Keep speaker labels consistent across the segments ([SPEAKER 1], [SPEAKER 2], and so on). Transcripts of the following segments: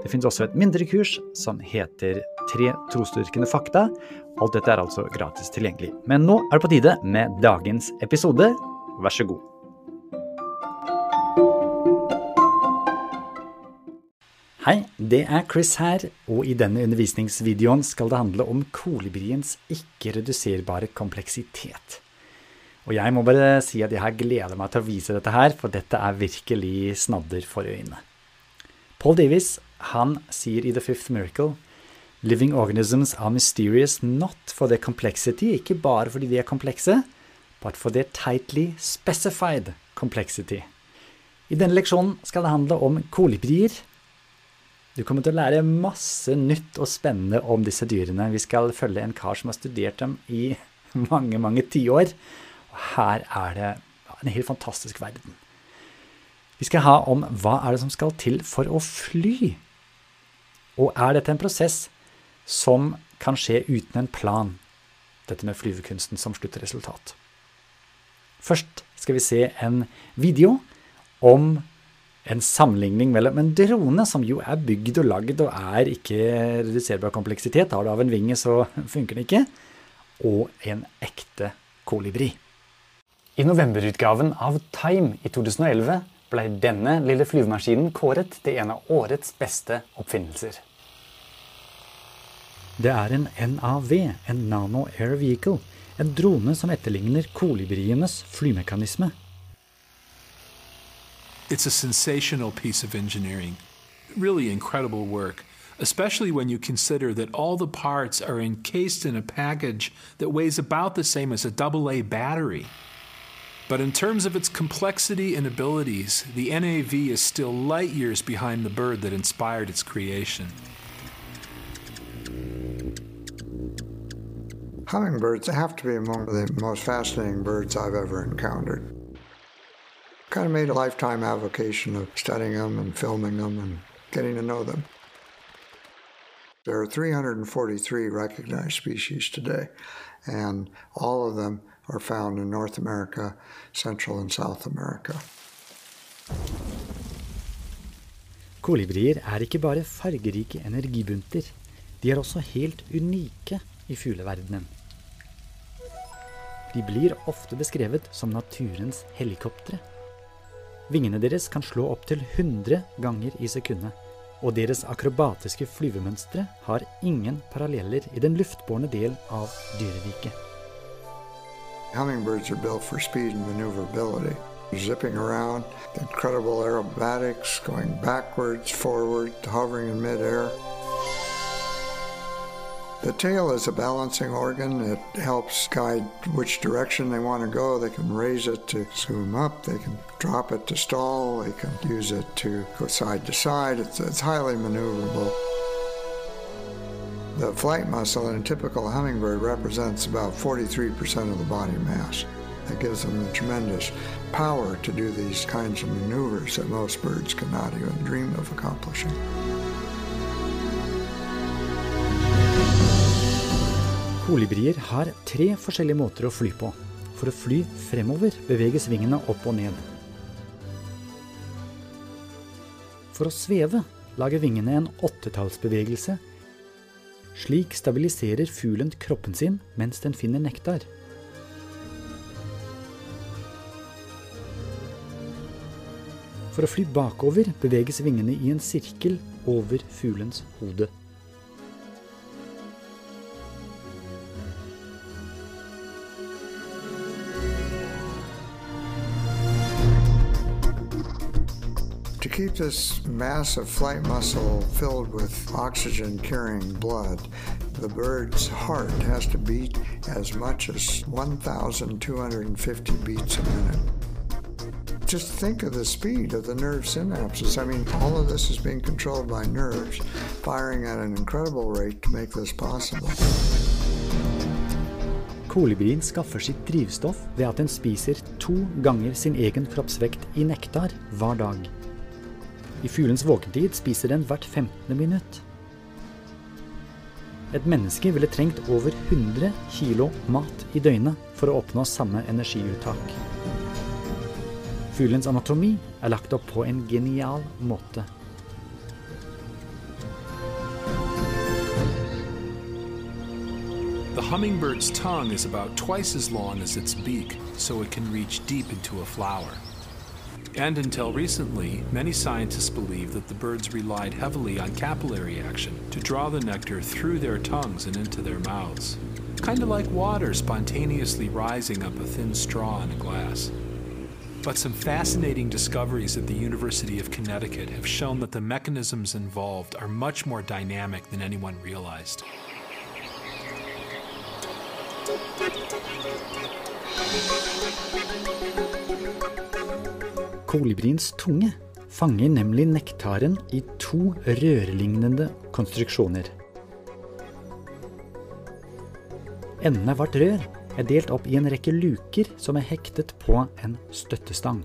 [SPEAKER 1] Det finnes også et mindre kurs som heter Tre trosdyrkende fakta. Alt dette er altså gratis tilgjengelig. Men nå er det på tide med dagens episode. Vær så god. Hei, det er Chris her, og i denne undervisningsvideoen skal det handle om kolibriens ikke-reduserbare kompleksitet. Og jeg må bare si at jeg har gleder meg til å vise dette her, for dette er virkelig snadder for øynene. Paul Davies han sier i The Fifth Miracle Living organisms are mysterious not for their complexity, ikke bare fordi de er komplekse, but for their tightly specified complexity. I denne leksjonen skal det handle om kolibrier. Du kommer til å lære masse nytt og spennende om disse dyrene. Vi skal følge en kar som har studert dem i mange, mange tiår. Og her er det en helt fantastisk verden. Vi skal ha om hva er det som skal til for å fly. Og er dette en prosess som kan skje uten en plan? Dette med flyvekunsten som sluttresultat. Først skal vi se en video om en sammenligning mellom en drone, som jo er bygd og lagd og er ikke reduserbar kompleksitet, har du av en vinge, så funker den ikke, og en ekte kolibri. I novemberutgaven av Time i 2011 ble denne lille flyvemaskinen kåret til en av årets beste oppfinnelser. Det er en NAV, en Nano Air Vehicle, en drone som etterligner kolibrienes flymekanisme.
[SPEAKER 2] It's a sensational piece of engineering. Really incredible work, especially when you consider that all the parts are encased in a package that weighs about the same as a AA battery. But in terms of its complexity and abilities, the NAV is still light years behind the bird that inspired its creation.
[SPEAKER 3] Hummingbirds have to be among the most fascinating birds I've ever encountered. Kind of made a lifetime avocation of studying them and filming them and getting to know them. There are 343 recognized species today, and all of them are found in North America, Central and South America.
[SPEAKER 1] Kolibrier er ikke bare fargerike energibunter. De er også helt unike i fugleverdenen. De blir ofte beskrevet som naturens helikoptre. Vingene deres kan slå opptil 100 ganger i sekundet, og deres akrobatiske flyvemønstre har ingen paralleller i den luftbårne del av dyreriket.
[SPEAKER 3] Hummingbirds are built for speed and maneuverability. Zipping around, incredible aerobatics, going backwards, forward, hovering in midair. The tail is a balancing organ. It helps guide which direction they want to go. They can raise it to zoom up. They can drop it to stall. They can use it to go side to side. It's, it's highly maneuverable. The flight muscle in a typical hummingbird represents about 43% of the body mass. That gives them the tremendous power to do these kinds of maneuvers that most birds cannot even dream of accomplishing.
[SPEAKER 1] Kolibrier har tre forskjellige måter å fly på. For å fly fremover beveges vingene opp og ned. For å sveve lager vingene en åttetallsbevegelse. Slik stabiliserer fuglen kroppen sin mens den finner nektar. For å fly bakover beveges vingene i en sirkel over fuglens hode.
[SPEAKER 3] Keep this massive flight muscle filled with oxygen carrying blood, the bird's heart has to beat as much as 1,250 beats a minute. Just think of the speed of the nerve synapses. I mean, all of this is being controlled by nerves firing at an incredible rate to make this possible.
[SPEAKER 1] Kolibrien skaffer sitt drivstoff ved at den spiser to ganger sin egen kroppsvekt i nektar hver dag. I fuglens våkentid spiser den hvert 15. minutt. Et menneske ville trengt over 100 kilo mat i døgnet for å oppnå samme energiuttak. Fuglens anatomi er lagt opp på en genial måte.
[SPEAKER 2] The hummingbird's tongue is about twice as long as its beak, so it can reach deep into a flower. And until recently, many scientists believed that the birds relied heavily on capillary action to draw the nectar through their tongues and into their mouths. Kind of like water spontaneously rising up a thin straw in a glass. But some fascinating discoveries at the University of Connecticut have shown that the mechanisms involved are much more dynamic than anyone realized.
[SPEAKER 1] Kolibriens tunge fanger nemlig nektaren i to rørlignende konstruksjoner. Endene av hvert rør er delt opp i en rekke luker som er hektet på en støttestang.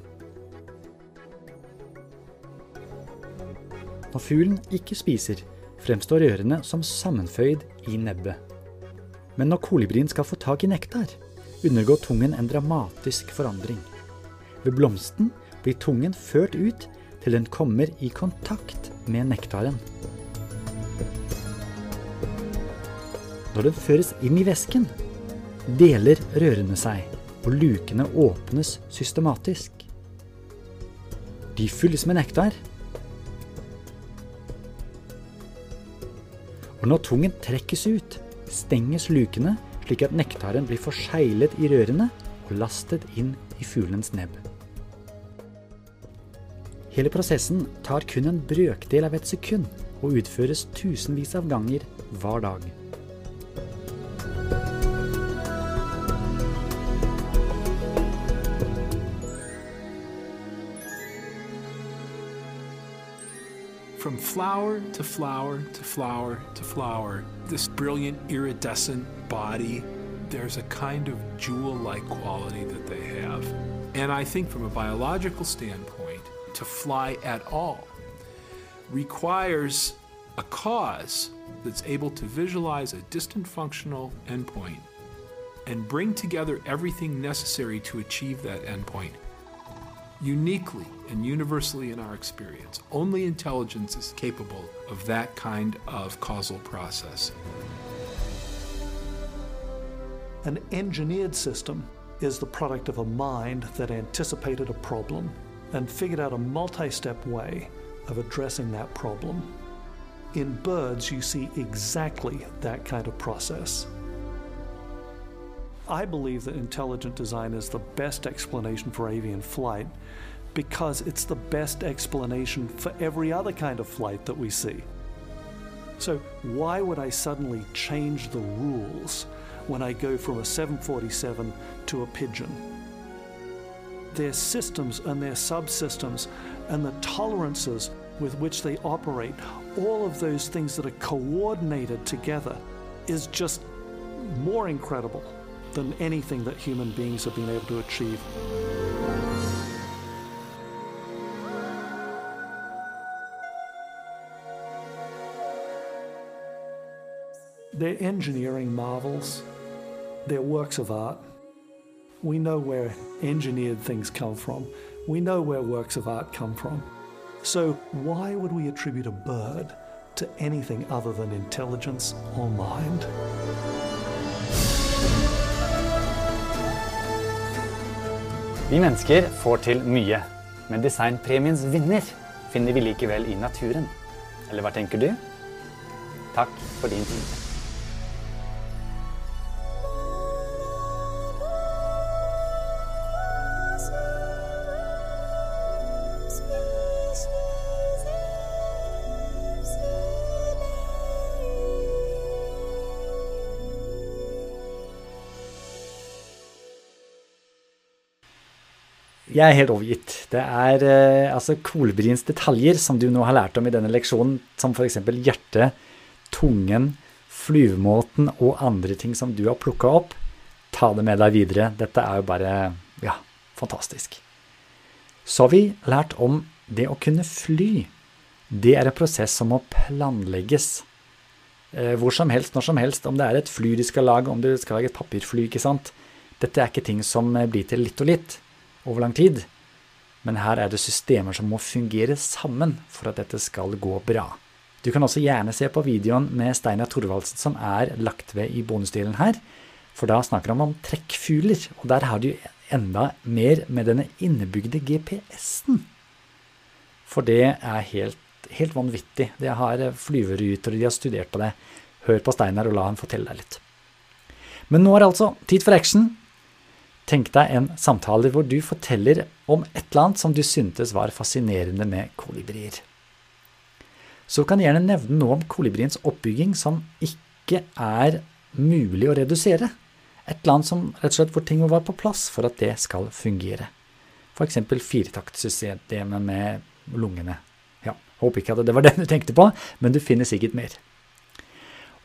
[SPEAKER 1] Når fuglen ikke spiser, fremstår rørene som sammenføyd i nebbet. Men når kolibrien skal få tak i nektar, undergår tungen en dramatisk forandring. Ved blomsten blir tungen ført ut til den kommer i kontakt med nektaren. Når den føres inn i væsken, deler rørene seg, og lukene åpnes systematisk. De fylles med nektar. Og når tungen trekkes ut, stenges lukene slik at nektaren blir forseglet i rørene og lastet inn i fuglens nebb. Hele prosessen tar kun en brøkdel av et sekund og utføres tusenvis av ganger hver dag.
[SPEAKER 2] From flower to flower to flower to flower, this brilliant iridescent body, there's a kind of jewel like quality that they have. And I think from a biological standpoint, to fly at all requires a cause that's able to visualize a distant functional endpoint and bring together everything necessary to achieve that endpoint. Uniquely and universally in our experience, only intelligence is capable of that kind of causal process.
[SPEAKER 4] An engineered system is the product of a mind that anticipated a problem and figured out a multi step way of addressing that problem. In birds, you see exactly that kind of process. I believe that intelligent design is the best explanation for avian flight because it's the best explanation for every other kind of flight that we see. So, why would I suddenly change the rules when I go from a 747 to a pigeon? Their systems and their subsystems and the tolerances with which they operate, all of those things that are coordinated together, is just more incredible than anything that human beings have been able to achieve. They're engineering marvels, they're works of art. We know where engineered things come from, we know where works of art come from. So, why would we attribute a bird to anything other than intelligence or mind?
[SPEAKER 1] Vi mennesker får til mye, men designpremiens vinner finner vi likevel i naturen. Eller hva tenker du? Takk for din tid. Jeg er helt overgitt. Det er eh, altså kolbriens detaljer som du nå har lært om i denne leksjonen, som f.eks. hjertet, tungen, flyvemåten og andre ting som du har plukka opp, ta det med deg videre. Dette er jo bare ja, fantastisk. Så har vi lært om det å kunne fly. Det er en prosess som må planlegges. Eh, hvor som helst, når som helst. Om det er et fly de skal lage, om du skal lage et papirfly, ikke sant. Dette er ikke ting som eh, blir til litt og litt over lang tid. Men her er det systemer som må fungere sammen for at dette skal gå bra. Du kan også gjerne se på videoen med Steinar Thorvaldsen som er lagt ved i bonusdelen her. For da snakker han om trekkfugler, og der har du enda mer med denne innebygde GPS-en. For det er helt, helt vanvittig. Det har flyveruter, og de har studert på det. Hør på Steinar og la han fortelle deg litt. Men nå er det altså tid for action. Tenk deg en samtale hvor du forteller om et eller annet som du syntes var fascinerende med kolibrier. Så kan jeg gjerne nevne noe om kolibriens oppbygging som ikke er mulig å redusere. Et eller annet som rett og slett hvor ting må være på plass for at det skal fungere. F.eks. firetaktsystemet med lungene. Ja, håper ikke at det var den du tenkte på, men du finner sikkert mer.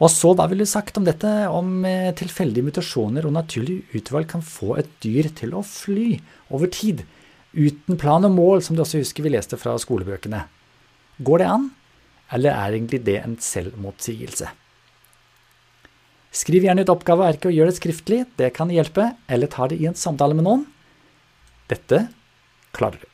[SPEAKER 1] Og så da ville du sagt om dette om eh, tilfeldige mutasjoner og naturlig utvalg kan få et dyr til å fly over tid, uten plan og mål, som du også husker vi leste fra skolebøkene. Går det an, eller er egentlig det en selvmotsigelse? Skriv gjerne ut oppgavearket og gjør det skriftlig, det kan hjelpe, eller ta det i en samtale med noen. Dette klarer du.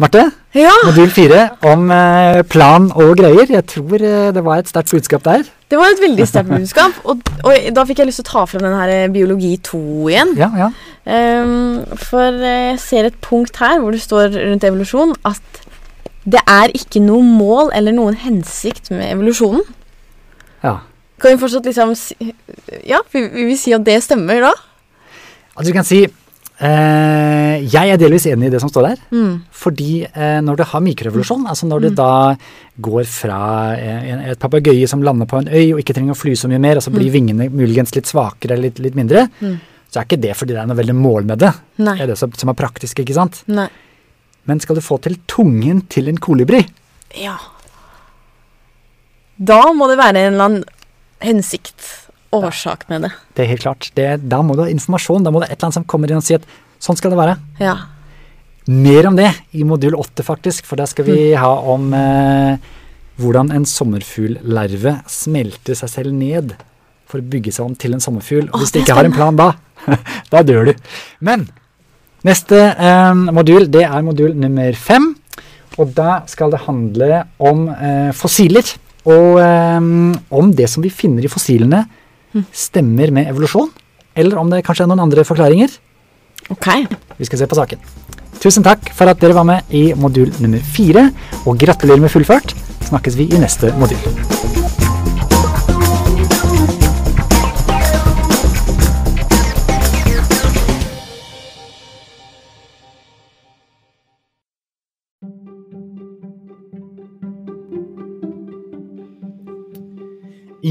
[SPEAKER 1] Marte,
[SPEAKER 5] Ja,
[SPEAKER 1] modul fire om eh, plan og greier. Jeg tror eh, det var et sterkt budskap der.
[SPEAKER 5] det var et veldig sterkt budskap. Og, og da fikk jeg lyst til å ta frem den her eh, biologi 2 igjen.
[SPEAKER 1] Ja, ja.
[SPEAKER 5] Um, for jeg ser et punkt her hvor det står rundt evolusjon at det er ikke noe mål eller noen hensikt med evolusjonen.
[SPEAKER 1] ja.
[SPEAKER 5] Kan vi fortsatt liksom si Ja, vil vi si at det stemmer da?
[SPEAKER 1] Altså du kan si eh, Jeg er delvis enig i det som står der.
[SPEAKER 5] Mm.
[SPEAKER 1] Fordi eh, når du har mikroevolusjon, altså når du da går fra eh, et papegøye som lander på en øy og ikke trenger å fly så mye mer, og så blir vingene muligens litt svakere eller litt, litt mindre,
[SPEAKER 5] Mm.
[SPEAKER 1] så er ikke det fordi det er noe veldig mål med det.
[SPEAKER 5] Nei.
[SPEAKER 1] Det er det som, som er praktisk, ikke sant?
[SPEAKER 5] Nei.
[SPEAKER 1] Men skal du få til tungen til en kolibri,
[SPEAKER 5] Ja. Da må det være en eller annen hensikt, årsak med det.
[SPEAKER 1] det er helt klart. Det, da må du ha informasjon, da må det et eller annet som kommer inn og sier at sånn skal det være.
[SPEAKER 5] Ja.
[SPEAKER 1] Mer om det i modul 8 faktisk, for da skal vi ha om eh, hvordan en sommerfugllarve smelter seg selv ned for å bygge seg om til en sommerfugl. Og hvis du ikke har en plan da, da dør du. Men neste eh, modul, det er modul nummer fem. Og da skal det handle om eh, fossiler. Og eh, om det som vi finner i fossilene stemmer med evolusjon, eller om det kanskje er noen andre forklaringer.
[SPEAKER 5] Ok.
[SPEAKER 1] Vi skal se på saken. Tusen takk for at dere var med i modul nummer fire, og gratulerer med fullført. Snakkes vi i neste modul.